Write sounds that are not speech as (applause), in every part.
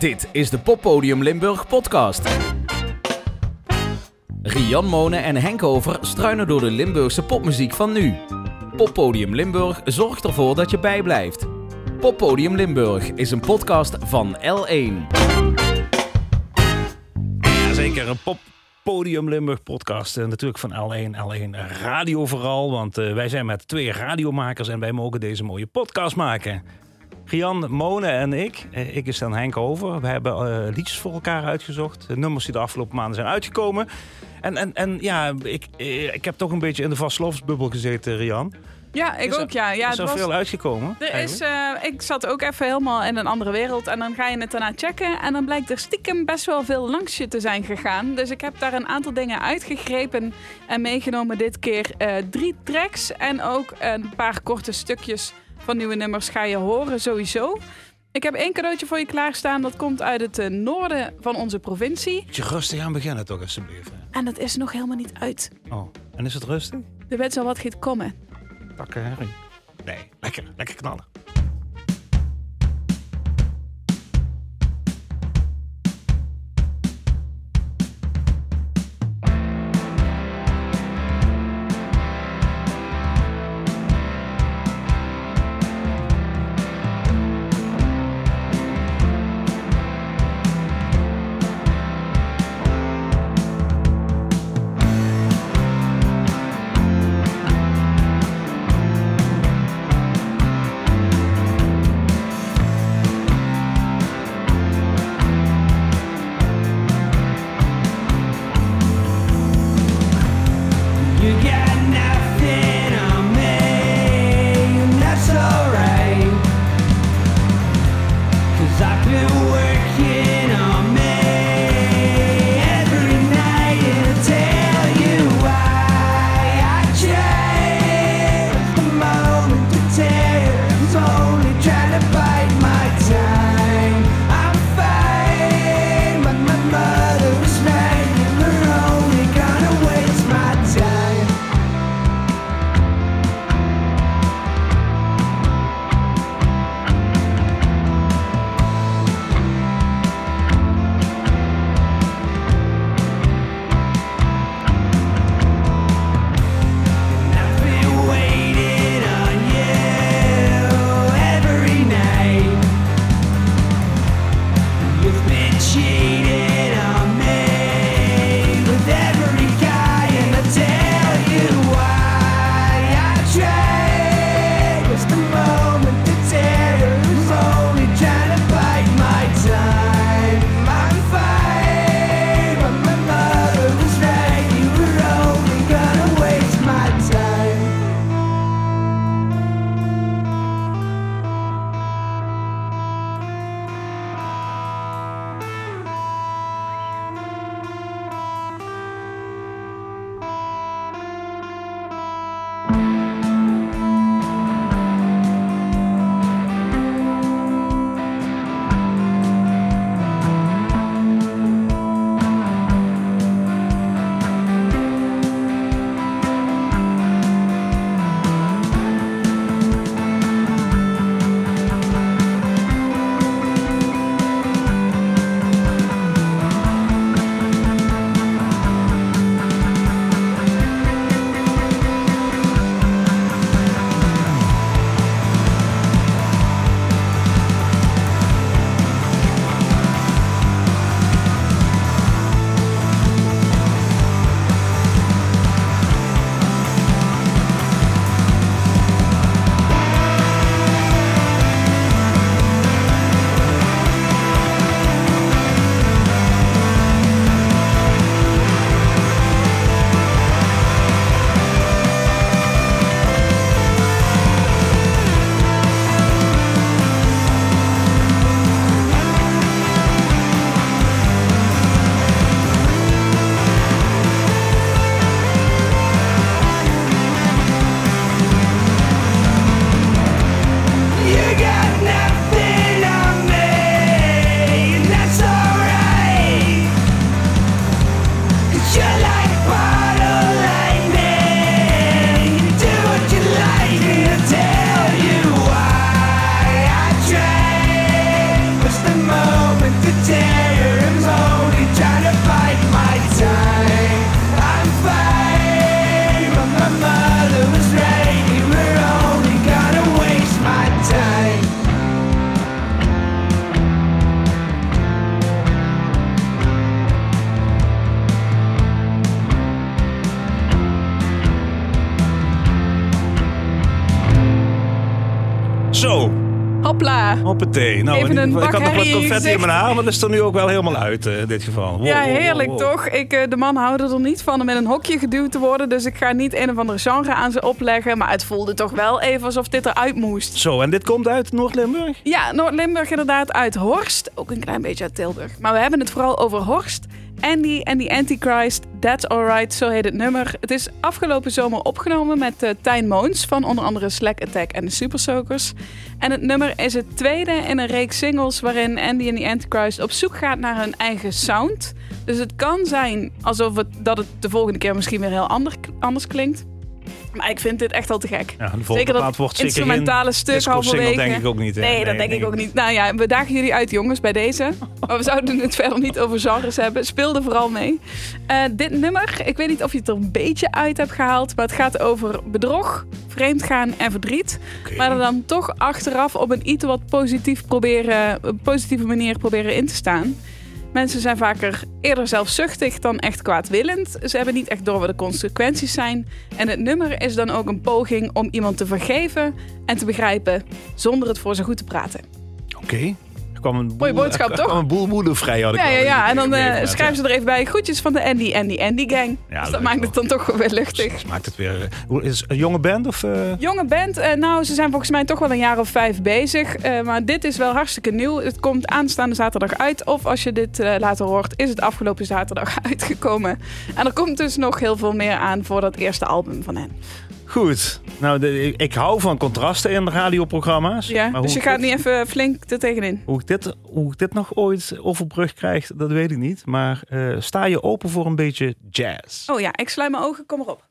Dit is de Poppodium Limburg podcast. Rian Monen en Henk Over struinen door de Limburgse popmuziek van nu. Poppodium Limburg zorgt ervoor dat je bijblijft. Poppodium Limburg is een podcast van L1. Jazeker, een pop Podium Limburg podcast. En natuurlijk van L1, L1 Radio vooral. Want uh, wij zijn met twee radiomakers en wij mogen deze mooie podcast maken. Gian, Mone en ik, uh, ik is dan Henk Over. We hebben uh, liedjes voor elkaar uitgezocht. De nummers die de afgelopen maanden zijn uitgekomen. En, en, en ja, ik, ik heb toch een beetje in de vastloofsbubbel gezeten, Rian. Ja, ik ook, ja. ja is er was, veel uitgekomen? Er is, uh, ik zat ook even helemaal in een andere wereld. En dan ga je het daarna checken. En dan blijkt er stiekem best wel veel langs je te zijn gegaan. Dus ik heb daar een aantal dingen uitgegrepen en meegenomen dit keer. Uh, drie tracks en ook een paar korte stukjes van nieuwe nummers ga je horen sowieso. Ik heb één cadeautje voor je klaarstaan. Dat komt uit het uh, noorden van onze provincie. Moet je rustig aan beginnen toch, alsjeblieft. En dat is nog helemaal niet uit. Oh, en is het rustig? Er weet al wat gaat komen. Takken herrie. Nee, lekker, lekker knallen. Hoppatee. Nou, Even een ik had nog wat confetti in mijn haar, maar dat is er nu ook wel helemaal uit eh, in dit geval. Wow, Ja, wow, heerlijk wow. toch? Ik, eh, de man houden er niet van om in een hokje geduwd te worden. Dus ik ga niet een of andere genre aan ze opleggen. Maar het voelde toch wel even alsof dit eruit moest. Zo, en dit komt uit Noord-Limburg? Ja, Noord-Limburg inderdaad uit Horst. Ook een klein beetje uit Tilburg. Maar we hebben het vooral over Horst. Andy en the Antichrist, That's Alright, zo heet het nummer. Het is afgelopen zomer opgenomen met eh Tijn Moons van onder andere Slack Attack en de Super Soakers. En het nummer is het tweede in een reeks singles waarin Andy en the Antichrist op zoek gaat naar hun eigen sound. Dus het kan zijn alsof het, dat het de volgende keer misschien weer heel ander, anders klinkt. Maar ik vind dit echt al te gek. Ja, Zeker dat wordt instrumentale stuk halverwege. denk ik ook niet. hè? Nee, dat denk ik ook niet. Nou ja, we dagen jullie uit, jongens, bij deze. Maar we zouden het verder niet over genres hebben. Speel er vooral mee. Eh, dit nummer, ik weet niet of je het er een beetje uit hebt gehaald. Maar het gaat over bedrog, vreemdgaan en verdriet. Maar er dan toch achteraf op een iets wat positief proberen, een positieve manier proberen in te staan. Mensen zijn vaker eerder zelfzuchtig dan echt kwaadwillend. Ze hebben niet echt door wat de consequenties zijn. En het nummer is dan ook een poging om iemand te vergeven en te begrijpen zonder het voor ze goed te praten. Oké. Kwam een boel, Mooie boodschap, (laughs) toch? een boel moeder vrij. Had ik Ja, ja, ja. En dan eh, schrijven ze er even bij groetjes van de Andy Andy Andy Gang. Ja, dus dat maakt het dan toch weer luchtig. Dus maakt het weer... eh, hoe- Is een jonge band of... eh, Jonge band, eh, nou, ze zijn volgens mij toch wel een jaar of vijf bezig. Eh, maar dit is wel hartstikke nieuw. Het komt aanstaande zaterdag uit. Of als je dit eh, later hoort, is het afgelopen zaterdag (laughs) uitgekomen. En er komt dus nog heel veel meer aan voor dat eerste album van hen. Goed. Nou, de- ik, ik hou van contrasten in radioprogramma's. Ja, maar dus je gaat dit- niet even flink er tegenin. Hoe ik, dit, hoe ik dit nog ooit overbrug krijg, dat weet ik niet. Maar eh, sta je open voor een beetje jazz? Oh ja, ik sluit mijn ogen, kom maar op.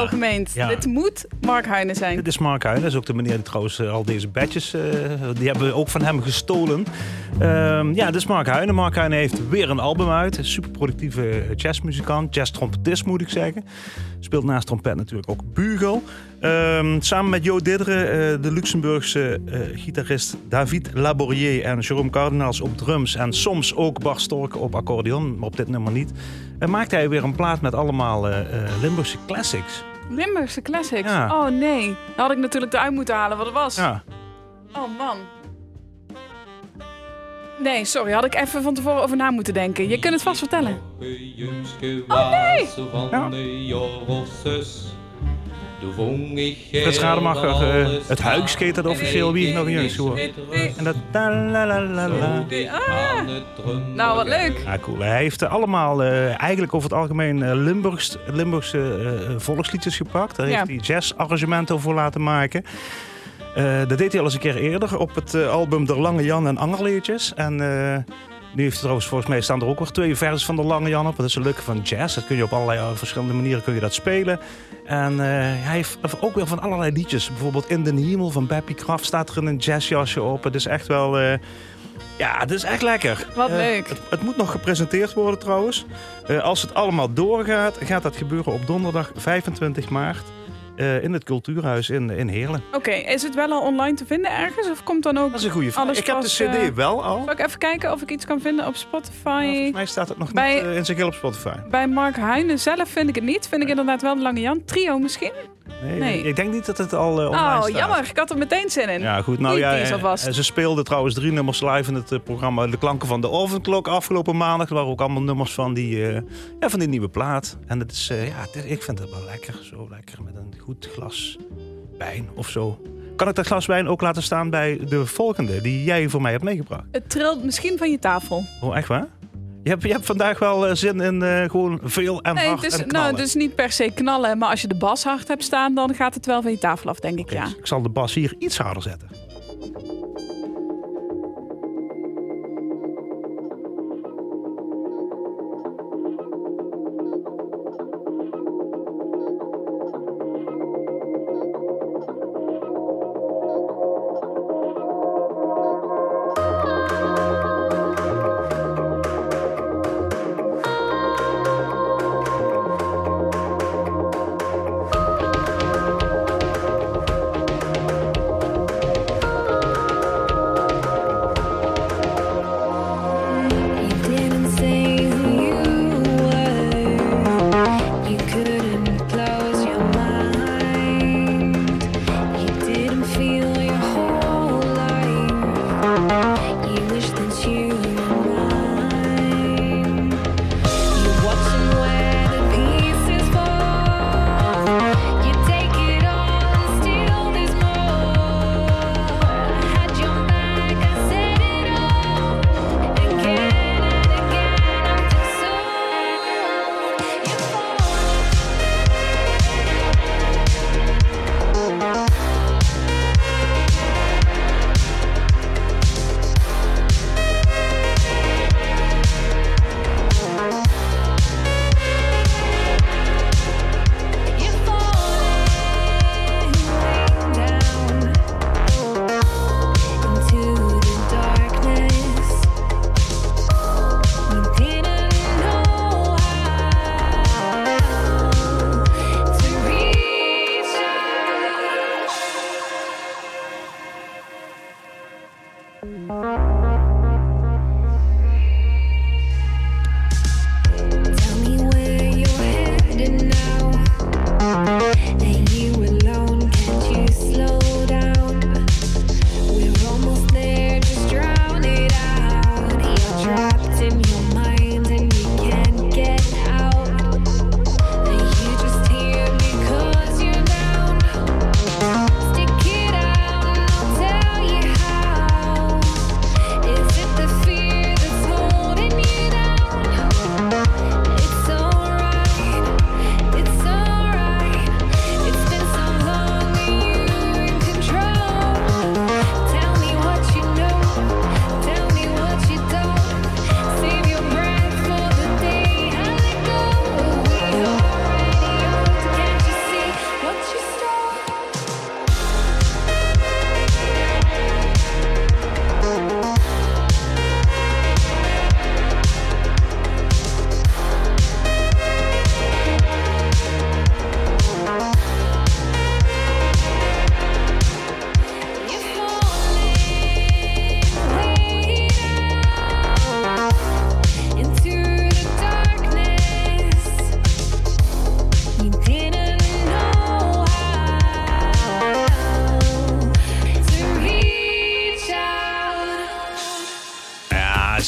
Ja. Al wel gemeend. Ja. Dit moet Mark Heijnen zijn. Dit is Mark Huijnen. Dat is ook de meneer die trouwens eh, al deze badges, eh, die hebben we ook van hem gestolen. Ehm, ja, dit is Mark Huijnen. Mark Huijnen heeft weer een album uit. Een super productieve jazzmuzikant. Jazz-trompetist moet ik zeggen. Speelt naast trompet natuurlijk ook bugel. Ehm, samen met Jo Didderen, eh, de Luxemburgse eh, gitarist David Laborier en Jerome Cardinals op drums. En soms ook Bart Storken op accordeon, maar op dit nummer niet. En maakt hij weer een plaat met allemaal eh, eh, Limburgse classics. Limburgse Classics. Ja. Oh nee. Dan had ik natuurlijk eruit moeten halen wat het was. Ja. Oh man. Nee, sorry. Had ik even van tevoren over na moeten denken. Je kunt het vast vertellen. Oh nee! Frits Rademacher, eh, het Huiks heet dat officieel. Wie is nog een jeugd geworden? En dat ta la la la la. Nou, wat leuk. Ja, cool. Hij heeft eh, allemaal eh, eigenlijk over het algemeen eh, Limburgs, Limburgse eh, volksliedjes gepakt. Daar Ja. heeft hij jazzarrangementen voor laten maken. Eh, dat deed hij al eens een keer eerder op het eh, album De Lange Jan en Angerleertjes. En eh, nu heeft hij trouwens, volgens mij staan er ook weer twee versies van De Lange Jan op. Dat is een leuke van jazz. Dat kun je op allerlei eh, verschillende manieren kun je dat spelen. En eh, hij heeft ook weer van allerlei liedjes. Bijvoorbeeld In de Hemel van Beppie Kraft staat er een jazzjasje op. Het is echt wel... eh, ja, het is echt lekker. Wat leuk. het, het moet nog gepresenteerd worden trouwens. Als het allemaal doorgaat, gaat dat gebeuren op donderdag 25 maart. Eh, in het Cultuurhuis in, in Heerlen. Oké, is het wel al online te vinden ergens? Of komt dan ook... Dat is een goede vraag. Ik heb de CD eh, wel al. Zal ik even kijken of ik iets kan vinden op Spotify? volgens mij staat het nog Bij- niet eh, in zijn geheel op Spotify. Bij Mark Heijnen zelf vind ik het niet. Vind ik inderdaad wel de Lange Jan. Trio misschien? Nee, Nee. Ik denk niet dat het al eh, online Oh, staat. jammer. Ik had er meteen zin in. Ja, goed. Nou Die- ja, die is eh, eh, ze speelden trouwens drie nummers live in het programma De Klanken van de Ovenklok afgelopen maandag. Er waren ook allemaal nummers van die, ja, van die nieuwe plaat. En het is, ja, ik vind het wel lekker. Zo lekker met een goed glas wijn of zo. Kan ik dat glas wijn ook laten staan bij de volgende die jij voor mij hebt meegebracht? Het trilt misschien van je tafel. Oh, echt waar? Je hebt, je hebt vandaag wel eh, zin in eh, gewoon veel en Nee, hard en knallen. nou, is niet per se knallen. Maar als je de bas hard hebt staan, dan gaat het wel van je tafel af, denk ik. Ja. dus Ik zal de bas hier iets harder zetten.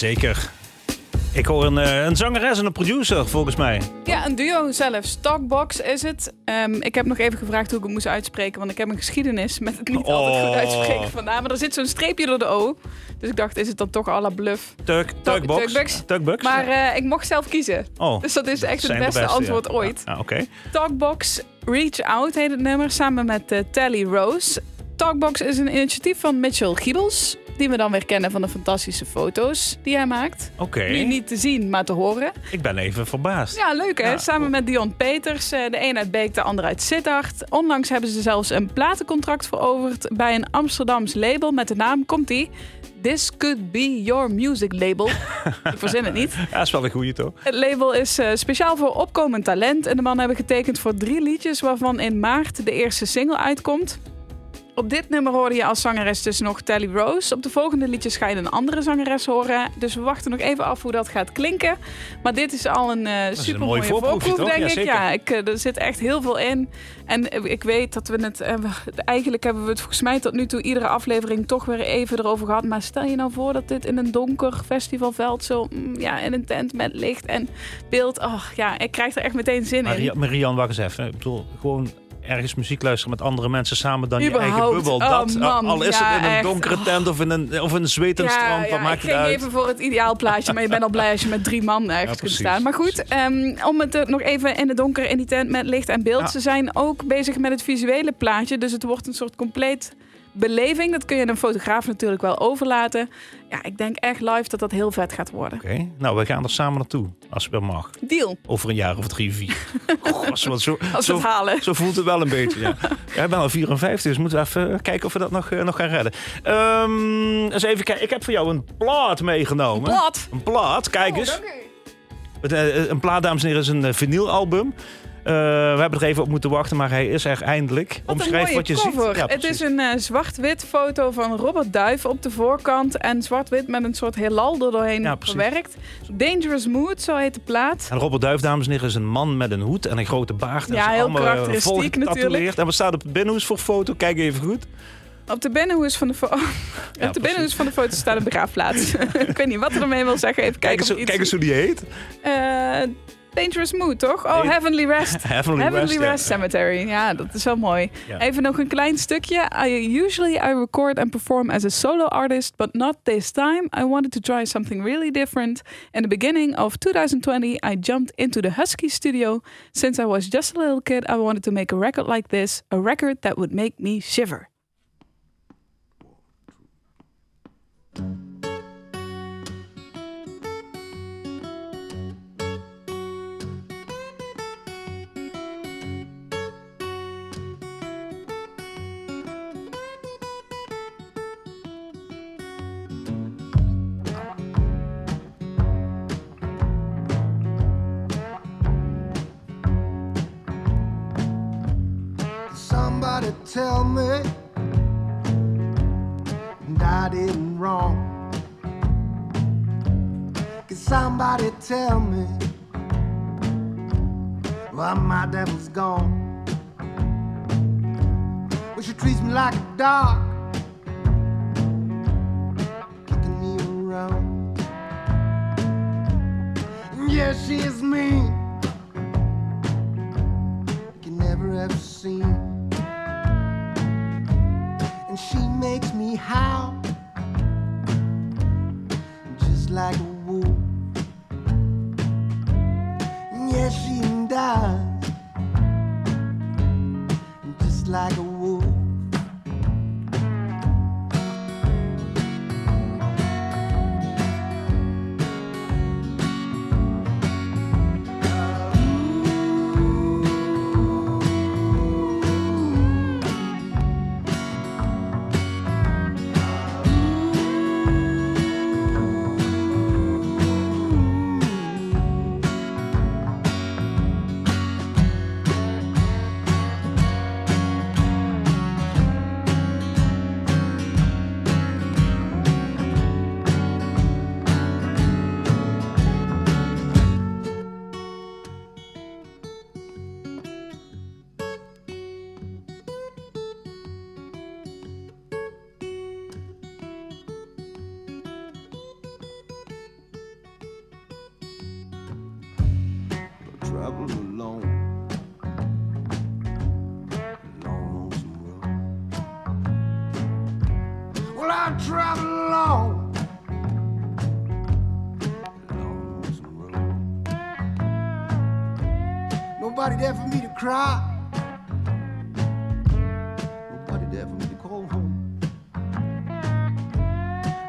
Jazeker. Ik hoor een, eh, een zangeres en een producer, volgens mij. Ja, een duo zelf. Stockbox is het. Ehm, ik heb nog even gevraagd hoe ik het moest uitspreken, want ik heb een geschiedenis met het niet altijd goed Oh. uitspreken vandaan. Maar er zit zo'n streepje door de O. Dus ik dacht, is het dan toch à la bluff? Tuk, Tukbox. Maar eh, ik mocht zelf kiezen. oh, Dus dat is echt het beste, antwoord ja. ooit. Ja, Oké. Talkbox Reach Out heet het nummer, samen met eh, Tally Rose. Talkbox is een initiatief van Mitchell Giebels. Die we dan weer kennen van de fantastische foto's die hij maakt. Oké. Nu niet te zien, maar te horen. Ik ben even verbaasd. Ja, leuk hè? Ja, Samen met Dion Peters. eh, De een uit Beek, de ander uit Sittard. Onlangs hebben ze zelfs een platencontract veroverd bij een Amsterdams label met de naam, komt-ie, This Could Be Your Music Label. (laughs) Ik verzin het niet. Ja, is wel een goeie toch? Het label is eh, speciaal voor opkomend talent. En de mannen hebben getekend voor drie liedjes, waarvan in maart de eerste single uitkomt. Op dit nummer hoorde je als zangeres dus nog Tally Rose. Op de volgende liedjes ga je een andere zangeres horen. Dus we wachten nog even af hoe dat gaat klinken. Maar dit is al een uh, een super mooi mooie voorproef, denk Ja, ik. zeker. Ja, ik, eh, er zit echt heel veel in. En eh, ik weet dat we het... eh, eigenlijk hebben we het volgens mij tot nu toe iedere aflevering toch weer even erover gehad. Maar stel je nou voor dat dit in een donker festivalveld zo... mm, ja, in een tent met licht en beeld... Oh ja, ik krijg er echt meteen zin in. Maria- Marianne, wacht eens even. Ik bedoel, gewoon ergens muziek luisteren met andere mensen samen dan je eigen bubbel. Oh, dat, man. al is Ja, het in een echt. donkere Oh. tent of in een, of in een zwetend strand, wat ik maakt het ging uit? even voor het ideaalplaatje, maar je bent al blij als je met drie man ergens kunt staan. Maar goed, ehm, om het eh, nog even in het donker in die tent met licht en beeld. Ze zijn ook bezig met het visuele plaatje, dus het wordt een soort compleet beleving. Dat kun je een fotograaf natuurlijk wel overlaten. Ja, ik denk echt live dat dat heel vet gaat worden. Oké, nou, we gaan er samen naartoe, als het wel mag. Deal, Over een jaar of drie, vier. (laughs) Goh, zo, zo, als we zo, het halen. zo voelt het wel een beetje, ja. (laughs) Jij bent al 54, dus moeten we even kijken of we dat nog, eh, nog gaan redden. Ehm, eens even kijken, ik heb voor jou een plaat meegenomen. Plat. Een plaat, kijk Oh, eens. dank u. Het, eh, Een plaat, dames en heren, is een eh, vinylalbum. Eh, we hebben er even op moeten wachten, maar hij is er eindelijk. Wat Omschrijf wat je cover. ziet. Ja, het is een eh, zwart-wit foto van Robert Duif op de voorkant. En zwart-wit met een soort heelal er doorheen Ja, verwerkt. Dangerous Mood, zo heet de plaat. En Robert Duif, dames en heren, is een man met een hoed en een grote baard. En Ja, heel allemaal, eh, karakteristiek natuurlijk. En wat staat op binnenhoes voor foto? Kijk even goed. Op de binnenhoes van de, fo- (laughs) op de binnenhoes van de foto staat een begraafplaats. (laughs) ik weet niet wat er ermee wil zeggen. Even Kijk kijken eens, of hoe- iets... kijk eens hoe die heet. Eh, Dangerous Mood, toch? Oh, Nee. Heavenly (laughs) Rest. Heavenly, Heavenly Rest, Rest, ja. Cemetery. Ja, dat is wel mooi. Ja. Even nog een klein stukje. I, usually I record and perform as a solo artist, but not this time. I wanted to try something really different. In the beginning of 2020, I jumped into the Husky studio. Since I was just a little kid, I wanted to make a record like this, a record that would make me shiver. Tell me I didn't wrong. Can somebody tell me why my devil's gone? Well, she treats me like a dog, kicking me around. Yeah, she is mean. Can never have seen. How? Just like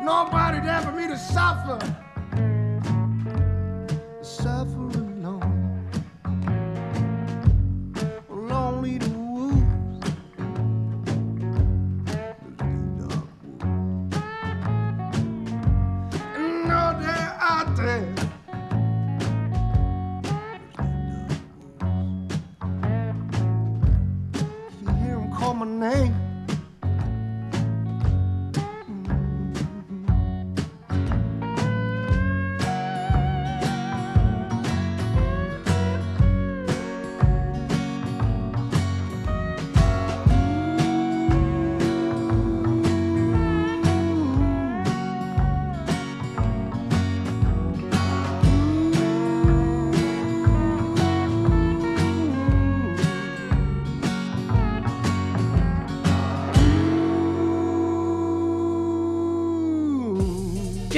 Nobody there for me to suffer. Suffer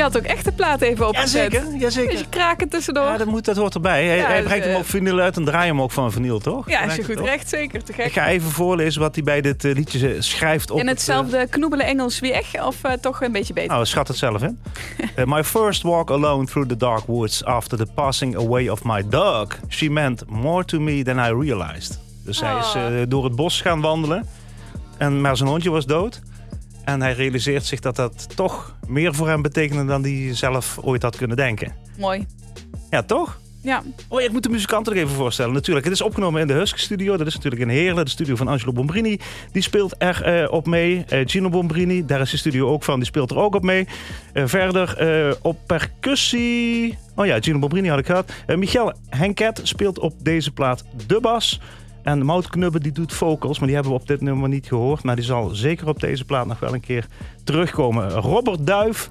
had ook echt de plaat even opgezet. Jazeker, jazeker. Beetje kraken tussendoor. Ja, dat, moet, dat hoort erbij. Hij, Ja, hij dus, brengt hem eh, op vinyl uit en draai hem ook van vinyl, toch? ja, als je goed recht, zeker. Te gek. Ik ga even voorlezen wat hij bij dit eh, liedje eh, schrijft. Op In het, hetzelfde knoebele Engels wie echt, of eh, toch een beetje eh, beter? nou, schat het zelf in. (laughs) Eh, my first walk alone through the dark woods after the passing away of my dog. She meant more to me than I realized. Dus hij is eh, door het bos gaan wandelen. En, maar zijn hondje was dood. En hij realiseert zich dat dat toch meer voor hem betekende dan hij zelf ooit had kunnen denken. Mooi. Ja, toch? Ja, Oh ja, ik moet de muzikanten nog even voorstellen. Natuurlijk, het is opgenomen in de Husky Studio. Dat is natuurlijk in Heerlen, de studio van Angelo Bombrini. Die speelt er eh, op mee. Eh, Gino Bombrini, daar is de studio ook van. Die speelt er ook op mee. Eh, verder op percussie... Oh ja, Gino Bombrini had ik gehad. Eh, Michel Henket speelt op deze plaat de bas. En Mout Knubbe die doet vocals, maar die hebben we op dit nummer niet gehoord. Maar die zal zeker op deze plaat nog wel een keer terugkomen. Robert Duif,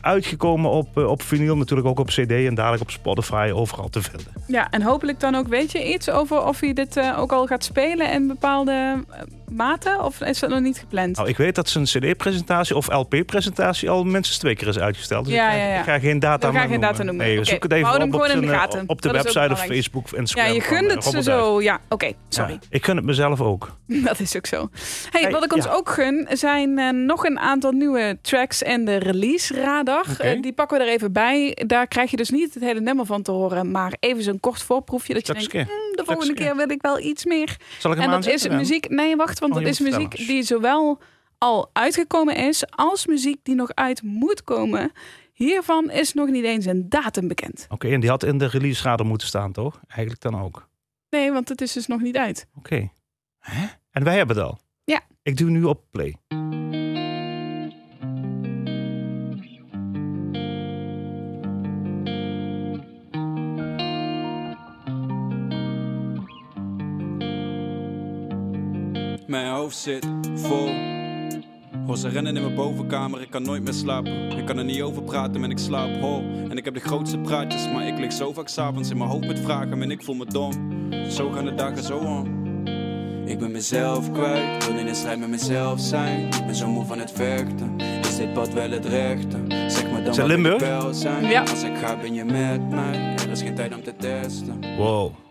uitgekomen op, eh, op vinyl, natuurlijk ook op cd en dadelijk op Spotify, overal te vinden. ja, en hopelijk dan ook, weet je iets over of hij dit eh, ook al gaat spelen in bepaalde eh, maten? Of is dat nog niet gepland? Nou, ik weet dat zijn cd-presentatie of LP-presentatie al minstens twee keer is uitgesteld. Dus Ja, ik, ga, ja, ja. ik ga geen data, We meer noemen. Nee, Oké, zoek het we even op, op, de op de Dat website of. Facebook ja, Instagram. je van, gunt het ze zo. Ja, oké, sorry. Ja, ik gun het mezelf ook. (laughs) Dat is ook zo. Hey, Hey, wat ik ons ja. ook gun, zijn nog een aantal nieuwe tracks en de release Eh, die pakken we er even bij. Daar krijg je dus niet het hele nummer van te horen, maar even zo'n kort voorproefje dat je denkt. "Hmm, de volgende keer wil ik wel iets meer. Zal ik hem En dat is dan? muziek. Nee, wacht, want Oh, dat is muziek die zowel al uitgekomen is als muziek die nog uit moet komen. Hiervan is nog niet eens een datum bekend. Oké, en die had in de release radar moeten staan, toch? Eigenlijk dan ook. Nee, want het is dus nog niet uit. Oké. En wij hebben het al? Ja. Ik doe nu op play. Hoofd zit vol. Hoor ze rennen in mijn bovenkamer, ik kan nooit meer slapen. Ik kan er niet over praten, en ik slaap hol. En ik heb de grootste praatjes, maar ik lig zo vaak s'avonds in mijn hoofd met vragen en ik voel me dom. Zo gaan de dagen zo om. Ik ben mezelf kwijt, wil in een strijd met mezelf zijn. Ik ben zo moe van het vechten. Is dit pad wel het rechte? Zeg me dan wat Limburg? ik wel zijn. Ja. Als ik ga, ben je met mij. Er is geen tijd om te testen. Wow.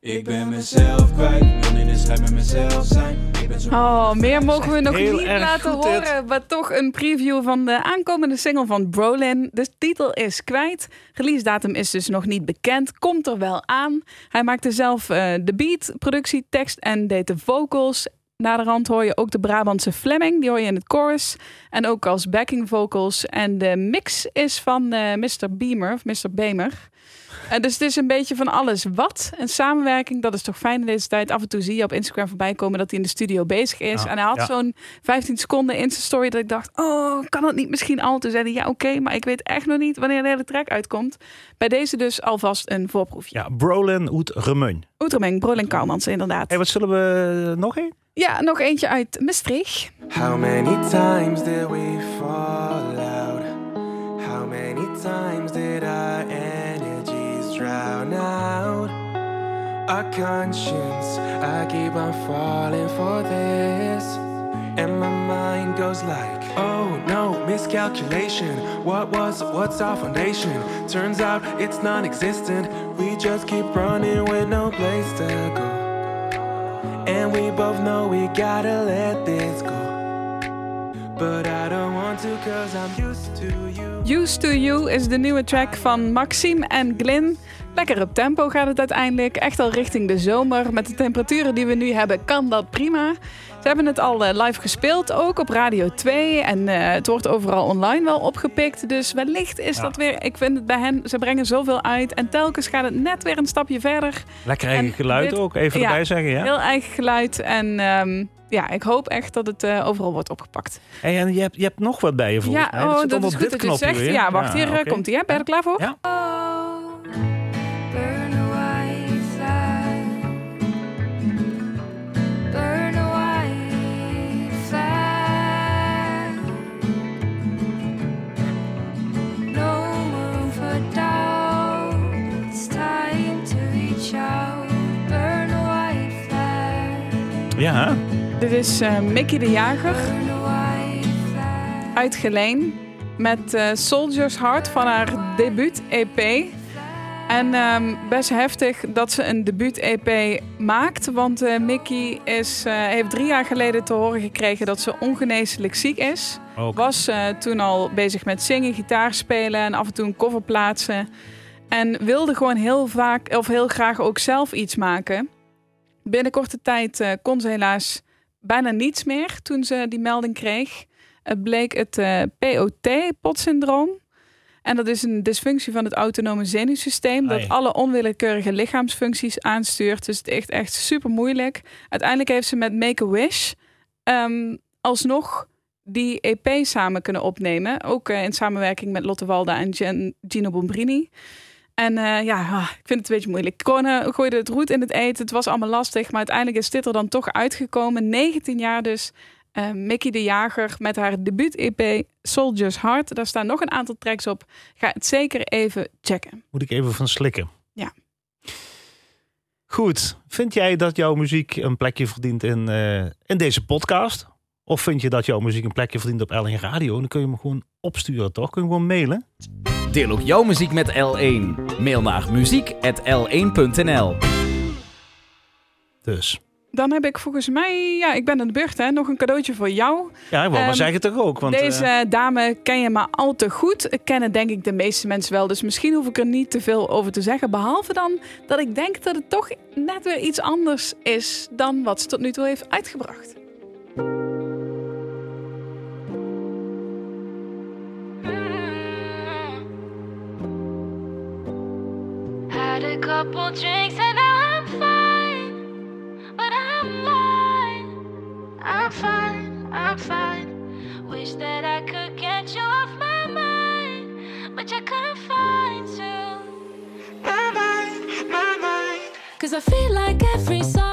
Ik ben mezelf kwijt, wil in strijd met mezelf zijn. Ik ben zo Oh, meer mogen we nog Heel niet laten dit. horen. Maar toch een preview van de aankomende single van Brolin. De titel is kwijt. Release datum is dus nog niet bekend. Komt er wel aan. Hij maakte zelf eh, de beat, productie, tekst en deed de vocals. Naderhand hoor je ook de Brabantse Fleming. Die hoor je in het chorus. En ook als backing vocals. En de mix is van eh, Mr. Beamer, of Mr. Beamer. Eh, dus het is een beetje van alles wat. Een samenwerking, dat is toch fijn in deze tijd. Af en toe zie je op Instagram voorbij komen dat hij in de studio bezig is. Ja, en hij had ja. zo'n 15 seconden Insta-story dat ik dacht... oh, kan dat niet misschien al? Toen zei hij, ja oké, maar ik weet echt nog niet wanneer de hele track uitkomt. Bij deze dus alvast een voorproefje. Ja, Brolin Oet Remun. Oetermeng, Brolin Kouwmans inderdaad. Hey, wat zullen we nog een? Ja, nog eentje uit Maastricht. How many times did we fall out? How many times did our energies drown out? a conscience. I keep on falling for this. And my mind goes like, oh no, miscalculation. What was, what's our foundation? Turns out it's non existent. We just keep running with no place to go. We both know we gotta let this go. But I don't want to, cause I'm used to you. Used to You is de nieuwe track van Maxime en Glyn. Lekker op tempo gaat het uiteindelijk. Echt al richting de zomer. Met de temperaturen die we nu hebben, kan dat prima. Hebben het al eh, live gespeeld, ook op Radio 2. En eh, het wordt overal online wel opgepikt. Dus wellicht is Ja. dat weer... Ik vind het bij hen, ze brengen zoveel uit. En telkens gaat het net weer een stapje verder. Lekker eigen En geluid dit- ook, even ja, erbij zeggen. Ja? Heel eigen geluid. En ehm, ja, ik hoop echt dat het eh, overal wordt opgepakt. Hey, en je hebt, je hebt nog wat bij je volgens ja, mij. oh, dat onder is dit goed dat je zegt. weer. Ja, wacht, hier komt hij. Ben je er klaar voor? Ja. Ja, Dit is eh, Mickey de Jager. Burn a white flag. uit Geleen met eh, Soldier's Heart van haar debuut-EP. En ehm, best heftig dat ze een debuut-EP maakt. Want eh, Mickey is, heeft drie jaar geleden te horen gekregen dat ze ongeneeslijk ziek is. Was toen al bezig met zingen, gitaar spelen en af en toe een cover plaatsen. En wilde gewoon heel vaak of heel graag ook zelf iets maken. Binnen korte tijd eh, kon ze helaas bijna niets meer toen ze die melding kreeg. Het bleek het eh, POT, potsyndroom. En dat is een dysfunctie van het autonome zenuwsysteem. Dat Ai. alle onwillekeurige lichaamsfuncties aanstuurt. Dus het is echt, echt super moeilijk. Uiteindelijk heeft ze met Make-A-Wish ehm, alsnog die EP samen kunnen opnemen. Ook eh, in samenwerking met Lotte Walda en Gen- Gino Bombrini. En eh, ja, ah, ik vind het een beetje moeilijk. Corona gooide het roet in het eten. Het was allemaal lastig. Maar uiteindelijk is dit er dan toch uitgekomen. 19 jaar dus. eh, Mickey de Jager met haar debuut-EP Soldier's Heart. Daar staan nog een aantal tracks op. Ga het zeker even checken. Moet ik even van slikken. Ja. Goed. Vind jij dat jouw muziek een plekje verdient in, eh, in deze podcast? Of vind je dat jouw muziek een plekje verdient op L1 Radio? Dan kun je hem gewoon opsturen, toch? Kun je hem gewoon mailen? Deel ook jouw muziek met L1. Mail naar muziek.l1.nl Dus. Dan heb ik volgens mij, ja, ik ben aan de beurt, hè, nog een cadeautje voor jou. Ja, ik wou maar Ehm, zeggen toch ook. Want, Deze eh, dame ken je maar al te goed. Ik kennen denk ik de meeste mensen wel. Dus misschien hoef ik er niet te veel over te zeggen. Behalve dan dat ik denk dat het toch net weer iets anders is dan wat ze tot nu toe heeft uitgebracht. Couple drinks and now I'm fine. But I'm lying. I'm fine, I'm fine. Wish that I could get you off my mind. But I couldn't find you. My mind, my mind. Cause I feel like every song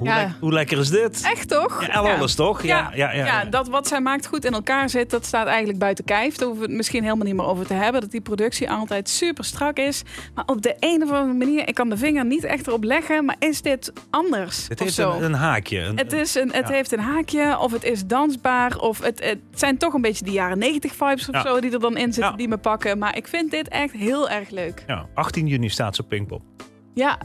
Hoe, Ja. hoe lekker is dit? Echt toch? Ja, alles toch? Ja, ja, ja, ja. dat wat zij maakt goed in elkaar zit, dat staat eigenlijk buiten kijf. Daar hoeven we het misschien helemaal niet meer over te hebben. Dat die productie altijd super strak is. Maar op de een of andere manier, ik kan de vinger niet echt erop leggen, maar is dit anders? Het heeft zo? een, een haakje. Een- Het, is een, het heeft een haakje, of het is dansbaar, of het, het zijn toch een beetje die jaren 90 vibes of zo die er dan in zitten, die me pakken. Maar ik vind dit echt heel erg leuk. ja, 18 juni staat ze op Pinkpop. Ja,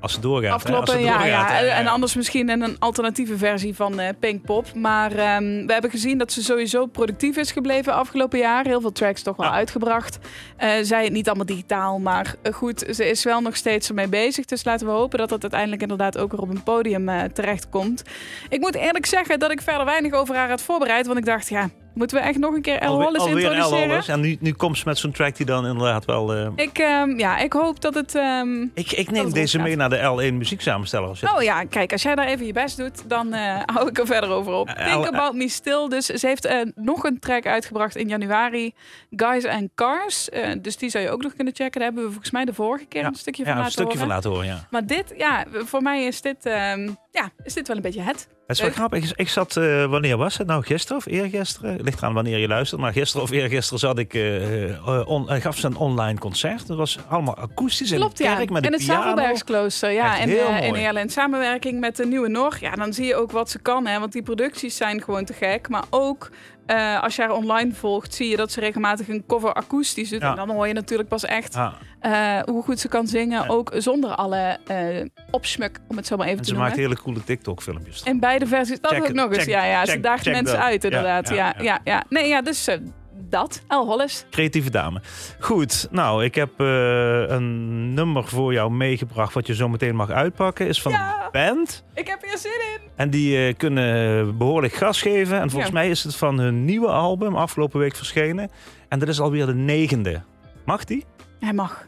Als ze doorgaat. hè? Als afkloppen. ze Ja, ja. hè? En anders misschien in een alternatieve versie van eh Pinkpop. Maar ehm, we hebben gezien dat ze sowieso productief is gebleven afgelopen jaar. Heel veel tracks toch wel Ja. uitgebracht. Eh zij het niet allemaal digitaal, maar eh, goed, ze is wel nog steeds ermee bezig. Dus laten we hopen dat dat uiteindelijk inderdaad ook weer op een podium eh, terechtkomt. Ik moet eerlijk zeggen dat ik verder weinig over haar had voorbereid. Want ik dacht, ja, moeten we echt nog een keer El Hollis alweer introduceren? En nu, nu komt ze met zo'n track die dan inderdaad wel... eh, Ik, ehm, ja, ik hoop dat het... ehm, ik, ik neem deze mee naar de L1 muzieksamensteller. Zet- Oh ja, kijk, als jij daar even je best doet, dan eh, (laughs) hou ik er verder over op. Eh, Think About Me Still. Dus ze heeft nog een track uitgebracht in januari. Guys and Cars. Dus die zou je ook nog kunnen checken. Daar hebben we volgens mij de vorige keer Ja. een stukje ja, van een laten stukje horen. van laten horen, ja. Maar dit, ja, voor mij is dit, ehm, ja, is dit wel een beetje het. Het is wel grappig. Ik, ik zat, eh, wanneer was het nou? Gisteren of eergisteren? Ligt eraan wanneer je luistert. Maar gisteren of eergisteren zat ik, on, eh, gaf ze een online concert. Dat was allemaal akoestisch in Klopt, de ja. kerk met in de het. Zavelbergsklooster. Ja, en mooi. ja, in samenwerking met de Nieuwe Nor. Ja, dan zie je ook wat ze kan. Hè, want die producties zijn gewoon te gek. Maar ook eh, als je haar online volgt, zie je dat ze regelmatig een cover akoestisch doet. Ja. En dan hoor je natuurlijk pas echt eh, hoe goed ze kan zingen. Ja. Ook zonder alle eh opschmuk, om het zo maar even en te ze noemen. maakt hele coole TikTok-filmpjes. In beide versies. Dat Check ook nog eens. ja, ja. ze daagt mensen uit, inderdaad. ja, Ja, ja. Nee, ja, dus dat. El Hollis. Creatieve dame. Goed, nou, ik heb eh, een nummer voor jou meegebracht... wat je zo meteen mag uitpakken. Is van Ja. band. Ik heb hier zin in. En die eh, kunnen behoorlijk gas geven. En volgens Ja. mij is het van hun nieuwe album afgelopen week verschenen. En dat is alweer de negende. Mag die? Hij mag.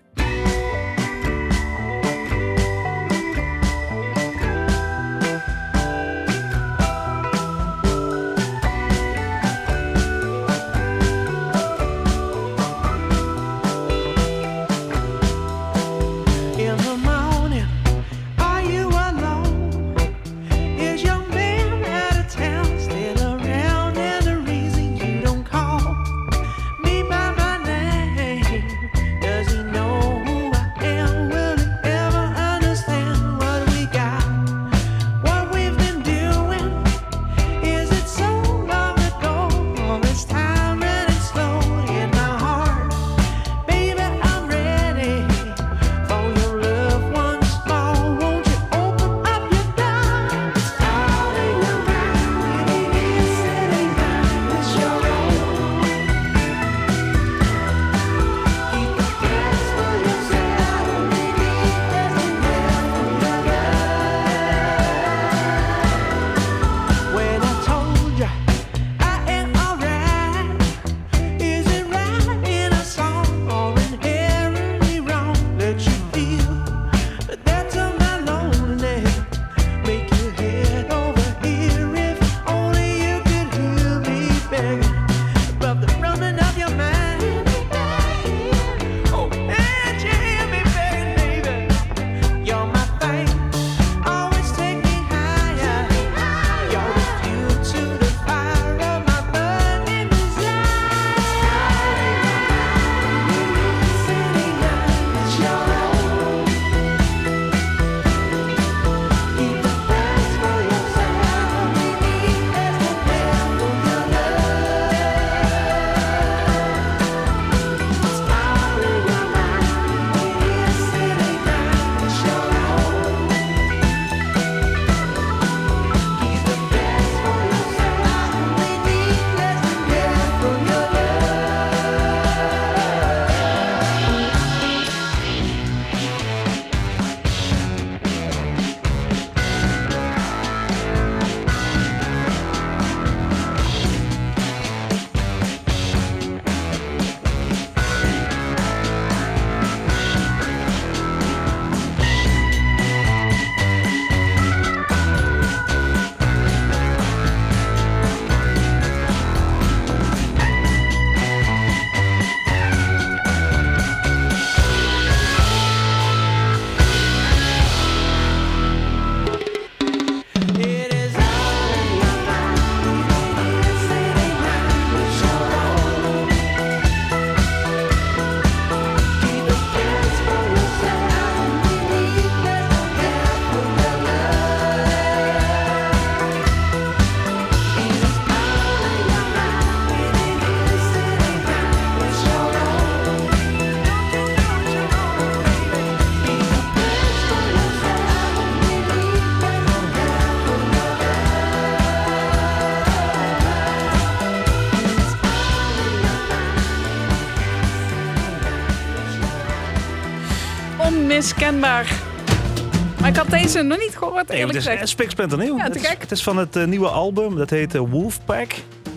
Onmiskenbaar. Maar ik had deze nog niet gehoord, Nee, het eerlijk is gezegd. spiksplinternieuw. Ja, te het, is, het is van het eh, nieuwe album. Dat heet eh, Wolfpack.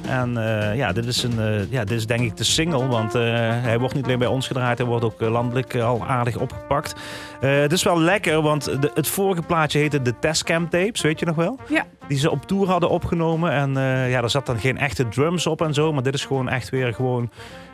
En eh, ja, dit is, een, ja, dit is denk ik de single. Want hij wordt niet alleen bij ons gedraaid. Hij wordt ook landelijk al aardig opgepakt. Het is wel lekker, want de, het vorige plaatje heette de Testcam Tapes. Weet je nog wel? Ja. Die ze op tour hadden opgenomen. En eh, ja, daar zat dan geen echte drums op en zo. Maar dit is gewoon echt weer gewoon...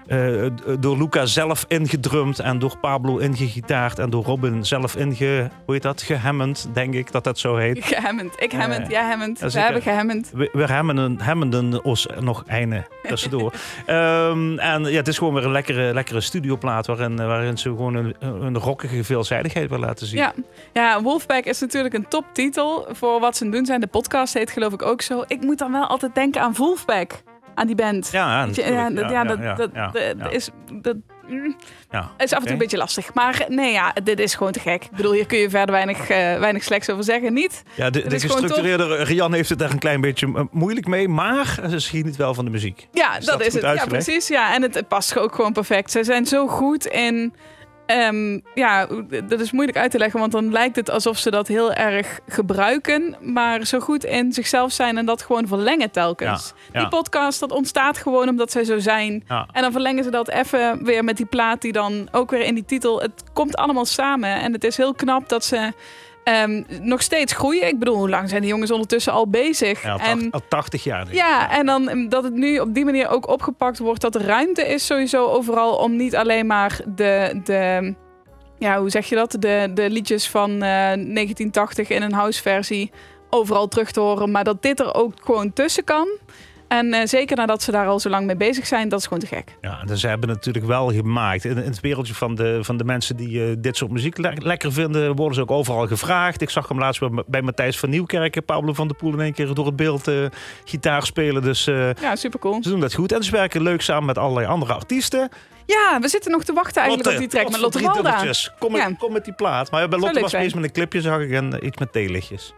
eh, door Luca zelf ingedrumd en door Pablo ingegitaard en door Robin zelf inge... Hoe heet dat? Gehemmend, denk ik dat dat zo heet. Gehemmend. Ik hemmend, Eh, jij hemmend. ja, We hebben gehemmend. We, we hemmenden, hemmenden ons nog eine tussendoor. (laughs) Ehm, en ja, het is gewoon weer een lekkere, lekkere studioplaat waarin, waarin ze gewoon een, een rockige veelzijdigheid wil laten zien. Ja. ja, Wolfpack is natuurlijk een toptitel voor wat ze doen zijn. De podcast heet geloof ik ook zo. Ik moet dan wel altijd denken aan Wolfpack. Aan die band. Ja, ja, dat- is... Dat, mm, Ja, is af en toe een beetje lastig. Maar nee, ja, dit is gewoon te gek. Ik bedoel, hier kun je verder weinig, eh, weinig slechts over zeggen. Niet? Ja, de, de gestructureerde Rian heeft het daar een klein beetje eh, moeilijk mee, maar ze geniet wel van de muziek. Ja, Is dat, dat is het. Ja, precies. Ja, en het, het past ook gewoon perfect. Ze zijn zo goed in. Ehm, ja, dat is moeilijk uit te leggen, want dan lijkt het alsof ze dat heel erg gebruiken, maar zo goed in zichzelf zijn en dat gewoon verlengen telkens. Ja, Die podcast, dat ontstaat gewoon omdat zij zo zijn. Ja. En dan verlengen ze dat even weer met die plaat die dan ook weer in die titel. Het komt allemaal samen en het is heel knap dat ze ehm, nog steeds groeien. Ik bedoel, hoe lang zijn die jongens ondertussen al bezig? Ja, al, en tacht- al 80 jaar. denk ik. ja, en dan mm, dat het nu op die manier ook opgepakt wordt. Dat er ruimte is sowieso overal om niet alleen maar de... de ja, hoe zeg je dat? De, de liedjes van eh, 1980 in een houseversie overal terug te horen. Maar dat dit er ook gewoon tussen kan. En eh, zeker nadat ze daar al zo lang mee bezig zijn, dat is gewoon te gek. Ja, dus ze hebben natuurlijk wel gemaakt. In, in het wereldje van de, van de mensen die eh, dit soort muziek le- lekker vinden, worden ze ook overal gevraagd. Ik zag hem laatst bij, bij Matthijs van Nieuwkerk, Pablo van der Poel in één keer door het beeld eh, gitaar spelen. Dus Ja, super cool. ze doen dat goed. En ze werken leuk samen met allerlei andere artiesten. Ja, we zitten nog te wachten eigenlijk op die track met Lotte Walda. Kom, Ja. kom met die plaat. Maar bij Lotte was bezig met een clipje, zag ik, en iets met theelichtjes.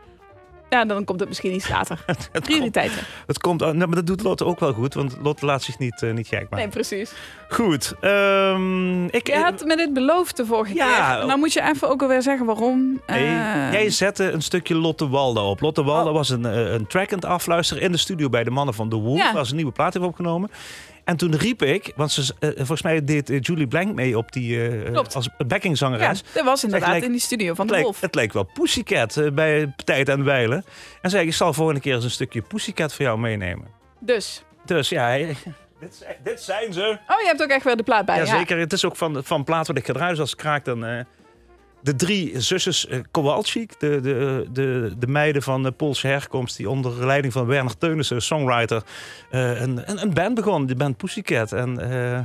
Ja, dan komt het misschien iets later. (laughs) Het komt, Prioriteiten. het komt, nee, maar dat doet Lotte ook wel goed, want Lotte laat zich niet, eh, niet gek maken. Nee, precies. Goed. ehm, ik, Je had me dit beloofd de vorige Ja. keer. Nou moet je even ook alweer zeggen waarom. Nee, Eh, jij zette een stukje Lotte Walda op. Lotte Walda Oh. was een, eh, een track aan het afluisteren in de studio bij de mannen van The Wolf. Ja. Ze een nieuwe plaat hebben opgenomen. En toen riep ik, want ze, eh, volgens mij deed eh, Julie Blank mee op die Klopt. als ja, backingzangeres. dat was inderdaad in die studio van de leek, Wolf. het leek wel Pussycat bij Tijd en Wijlen. En zei ik, ik zal volgende keer eens een stukje Pussycat voor jou meenemen. Dus. Dus ja, (laughs) dit, z- dit zijn ze. Oh, je hebt ook echt weer de plaat bij. Ja, Ja, zeker. Het is ook van, van plaat wat ik ga draaien. Dus als het kraakt dan... de drie zusjes eh, Kowalczyk, de, de, de, de meiden van de Poolse herkomst... die onder leiding van Werner Teunissen, songwriter... eh, een, een, een band begon, de band Pussycat. En eh,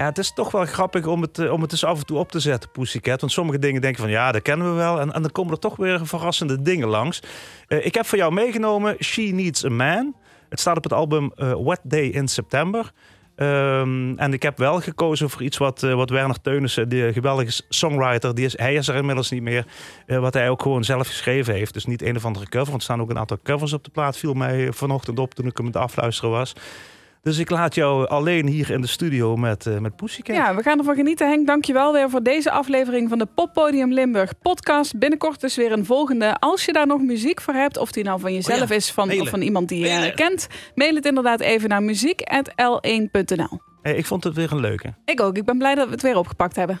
ja, het is toch wel grappig om het, eh, om het eens af en toe op te zetten, Pussycat. Want sommige dingen denken van ja, dat kennen we wel. En, dan komen er toch weer verrassende dingen langs. Eh, ik heb voor jou meegenomen She Needs a Man. Het staat op het album eh, Wet Day in September. Ehm, en ik heb wel gekozen voor iets wat, eh, wat Werner Teunissen, de geweldige songwriter, die is, hij is er inmiddels niet meer, eh, wat hij ook gewoon zelf geschreven heeft. Dus niet een of andere cover, want er staan ook een aantal covers op de plaat, viel mij vanochtend op toen ik hem aan het afluisteren was. Dus ik laat jou alleen hier in de studio met, eh met Pussycat. Ja, we gaan ervan genieten, Henk. Dankjewel weer voor deze aflevering van de Poppodium Limburg podcast. Binnenkort dus weer een volgende. Als je daar nog muziek voor hebt, of die nou van jezelf Oh ja, is van, mailen. of van iemand die je kent, mail het inderdaad even naar muziek.l1.nl. Eh, ik vond het weer een leuke. Ik ook. Ik ben blij dat we het weer opgepakt hebben.